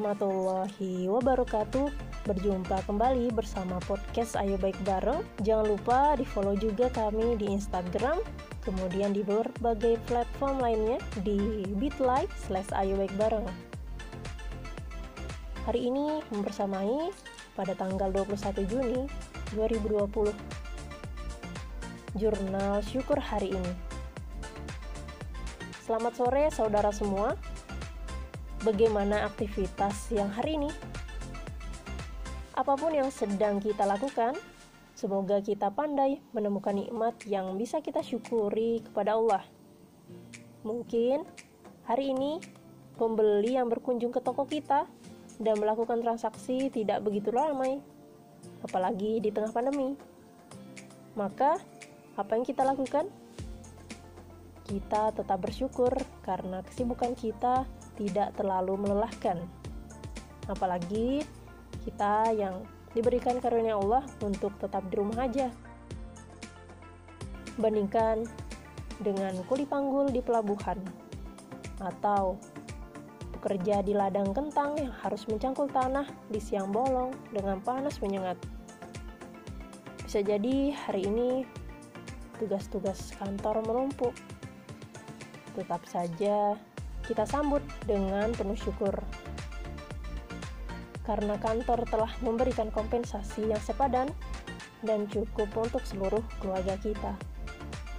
warahmatullahi wabarakatuh. Berjumpa kembali bersama podcast Ayo Baik Bareng. Jangan lupa di follow juga kami di Instagram Kemudian di berbagai platform lainnya di bit.ly slash Ayo Baik Bareng. Hari ini mempersamai pada tanggal 21 Juni 2020 Jurnal Syukur hari ini. Selamat sore saudara semua bagaimana aktivitas yang hari ini. Apa pun yang sedang kita lakukan, semoga kita pandai menemukan nikmat yang bisa kita syukuri kepada Allah. Mungkin hari ini pembeli yang berkunjung ke toko kita dan melakukan transaksi tidak begitu ramai, apalagi di tengah pandemi. Maka, apa yang kita lakukan? Kita tetap bersyukur karena kesibukan kita tidak terlalu melelahkan. Apalagi kita yang diberikan karunia Allah untuk tetap di rumah aja. Bandingkan dengan kuli panggul di pelabuhan atau bekerja di ladang kentang yang harus mencangkul tanah di siang bolong dengan panas menyengat. Bisa jadi hari ini tugas-tugas kantor menumpuk. Tetap saja kita sambut dengan penuh syukur. Karena kantor telah memberikan kompensasi yang sepadan dan cukup untuk seluruh keluarga kita.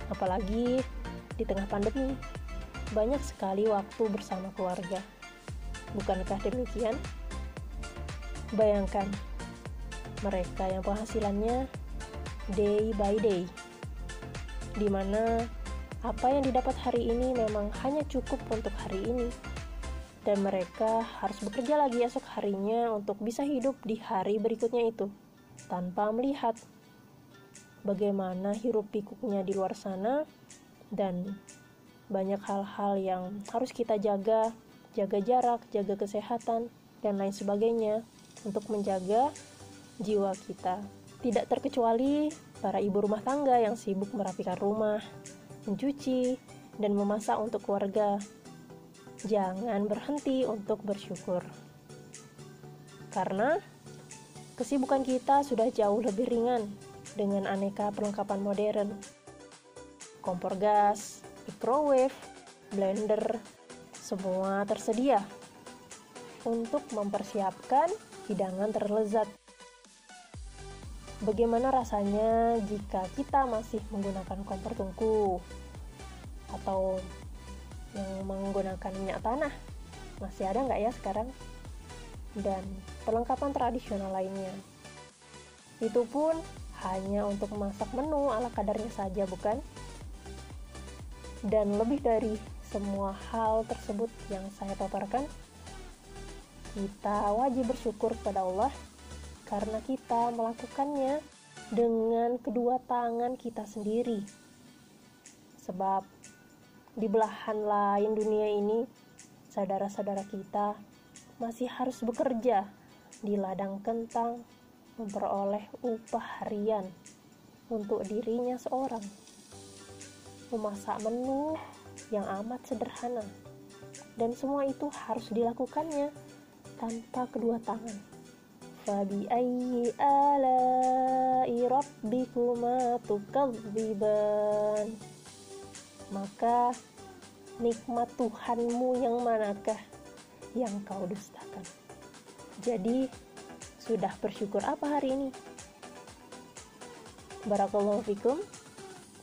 Apalagi di tengah pandemi, banyak sekali waktu bersama keluarga. Bukankah demikian? Bayangkan, mereka yang penghasilannya day by day, di mana apa yang didapat hari ini memang hanya cukup untuk hari ini, dan mereka harus bekerja lagi esok harinya untuk bisa hidup di hari berikutnya itu, tanpa melihat bagaimana hirup pikuknya di luar sana, dan banyak hal-hal yang harus kita jaga, jaga jarak, jaga kesehatan, dan lain sebagainya untuk menjaga jiwa kita. Tidak terkecuali para ibu rumah tangga yang sibuk merapikan rumah, mencuci, dan memasak untuk keluarga. Jangan berhenti untuk bersyukur. Karena kesibukan kita sudah jauh lebih ringan dengan aneka perlengkapan modern. Kompor gas, microwave, blender, semua tersedia untuk mempersiapkan hidangan terlezat. Bagaimana rasanya jika kita masih menggunakan kompor tungku atau yang menggunakan minyak tanah? Masih ada nggak ya sekarang? Dan perlengkapan tradisional lainnya. Itu pun hanya untuk memasak menu ala kadarnya saja, bukan? Dan lebih dari semua hal tersebut yang saya paparkan, kita wajib bersyukur kepada Allah karena kita melakukannya dengan kedua tangan kita sendiri. Sebab di belahan lain dunia ini, saudara-saudara kita masih harus bekerja di ladang kentang memperoleh upah harian untuk dirinya seorang. Memasak menu yang amat sederhana dan semua itu harus dilakukannya tanpa kedua tangan فبأي آلاء ربكما تكذبان maka nikmat Tuhanmu yang manakah yang kau dustakan jadi sudah bersyukur apa hari ini Barakallahu fikum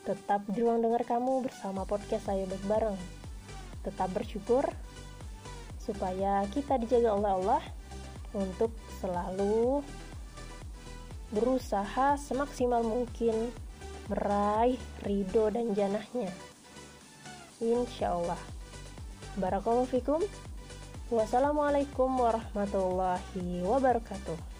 tetap di ruang dengar kamu bersama podcast saya baik bareng tetap bersyukur supaya kita dijaga oleh Allah untuk selalu berusaha semaksimal mungkin meraih ridho dan janahnya. Insya Allah. Barakallahu fikum. Wassalamualaikum warahmatullahi wabarakatuh.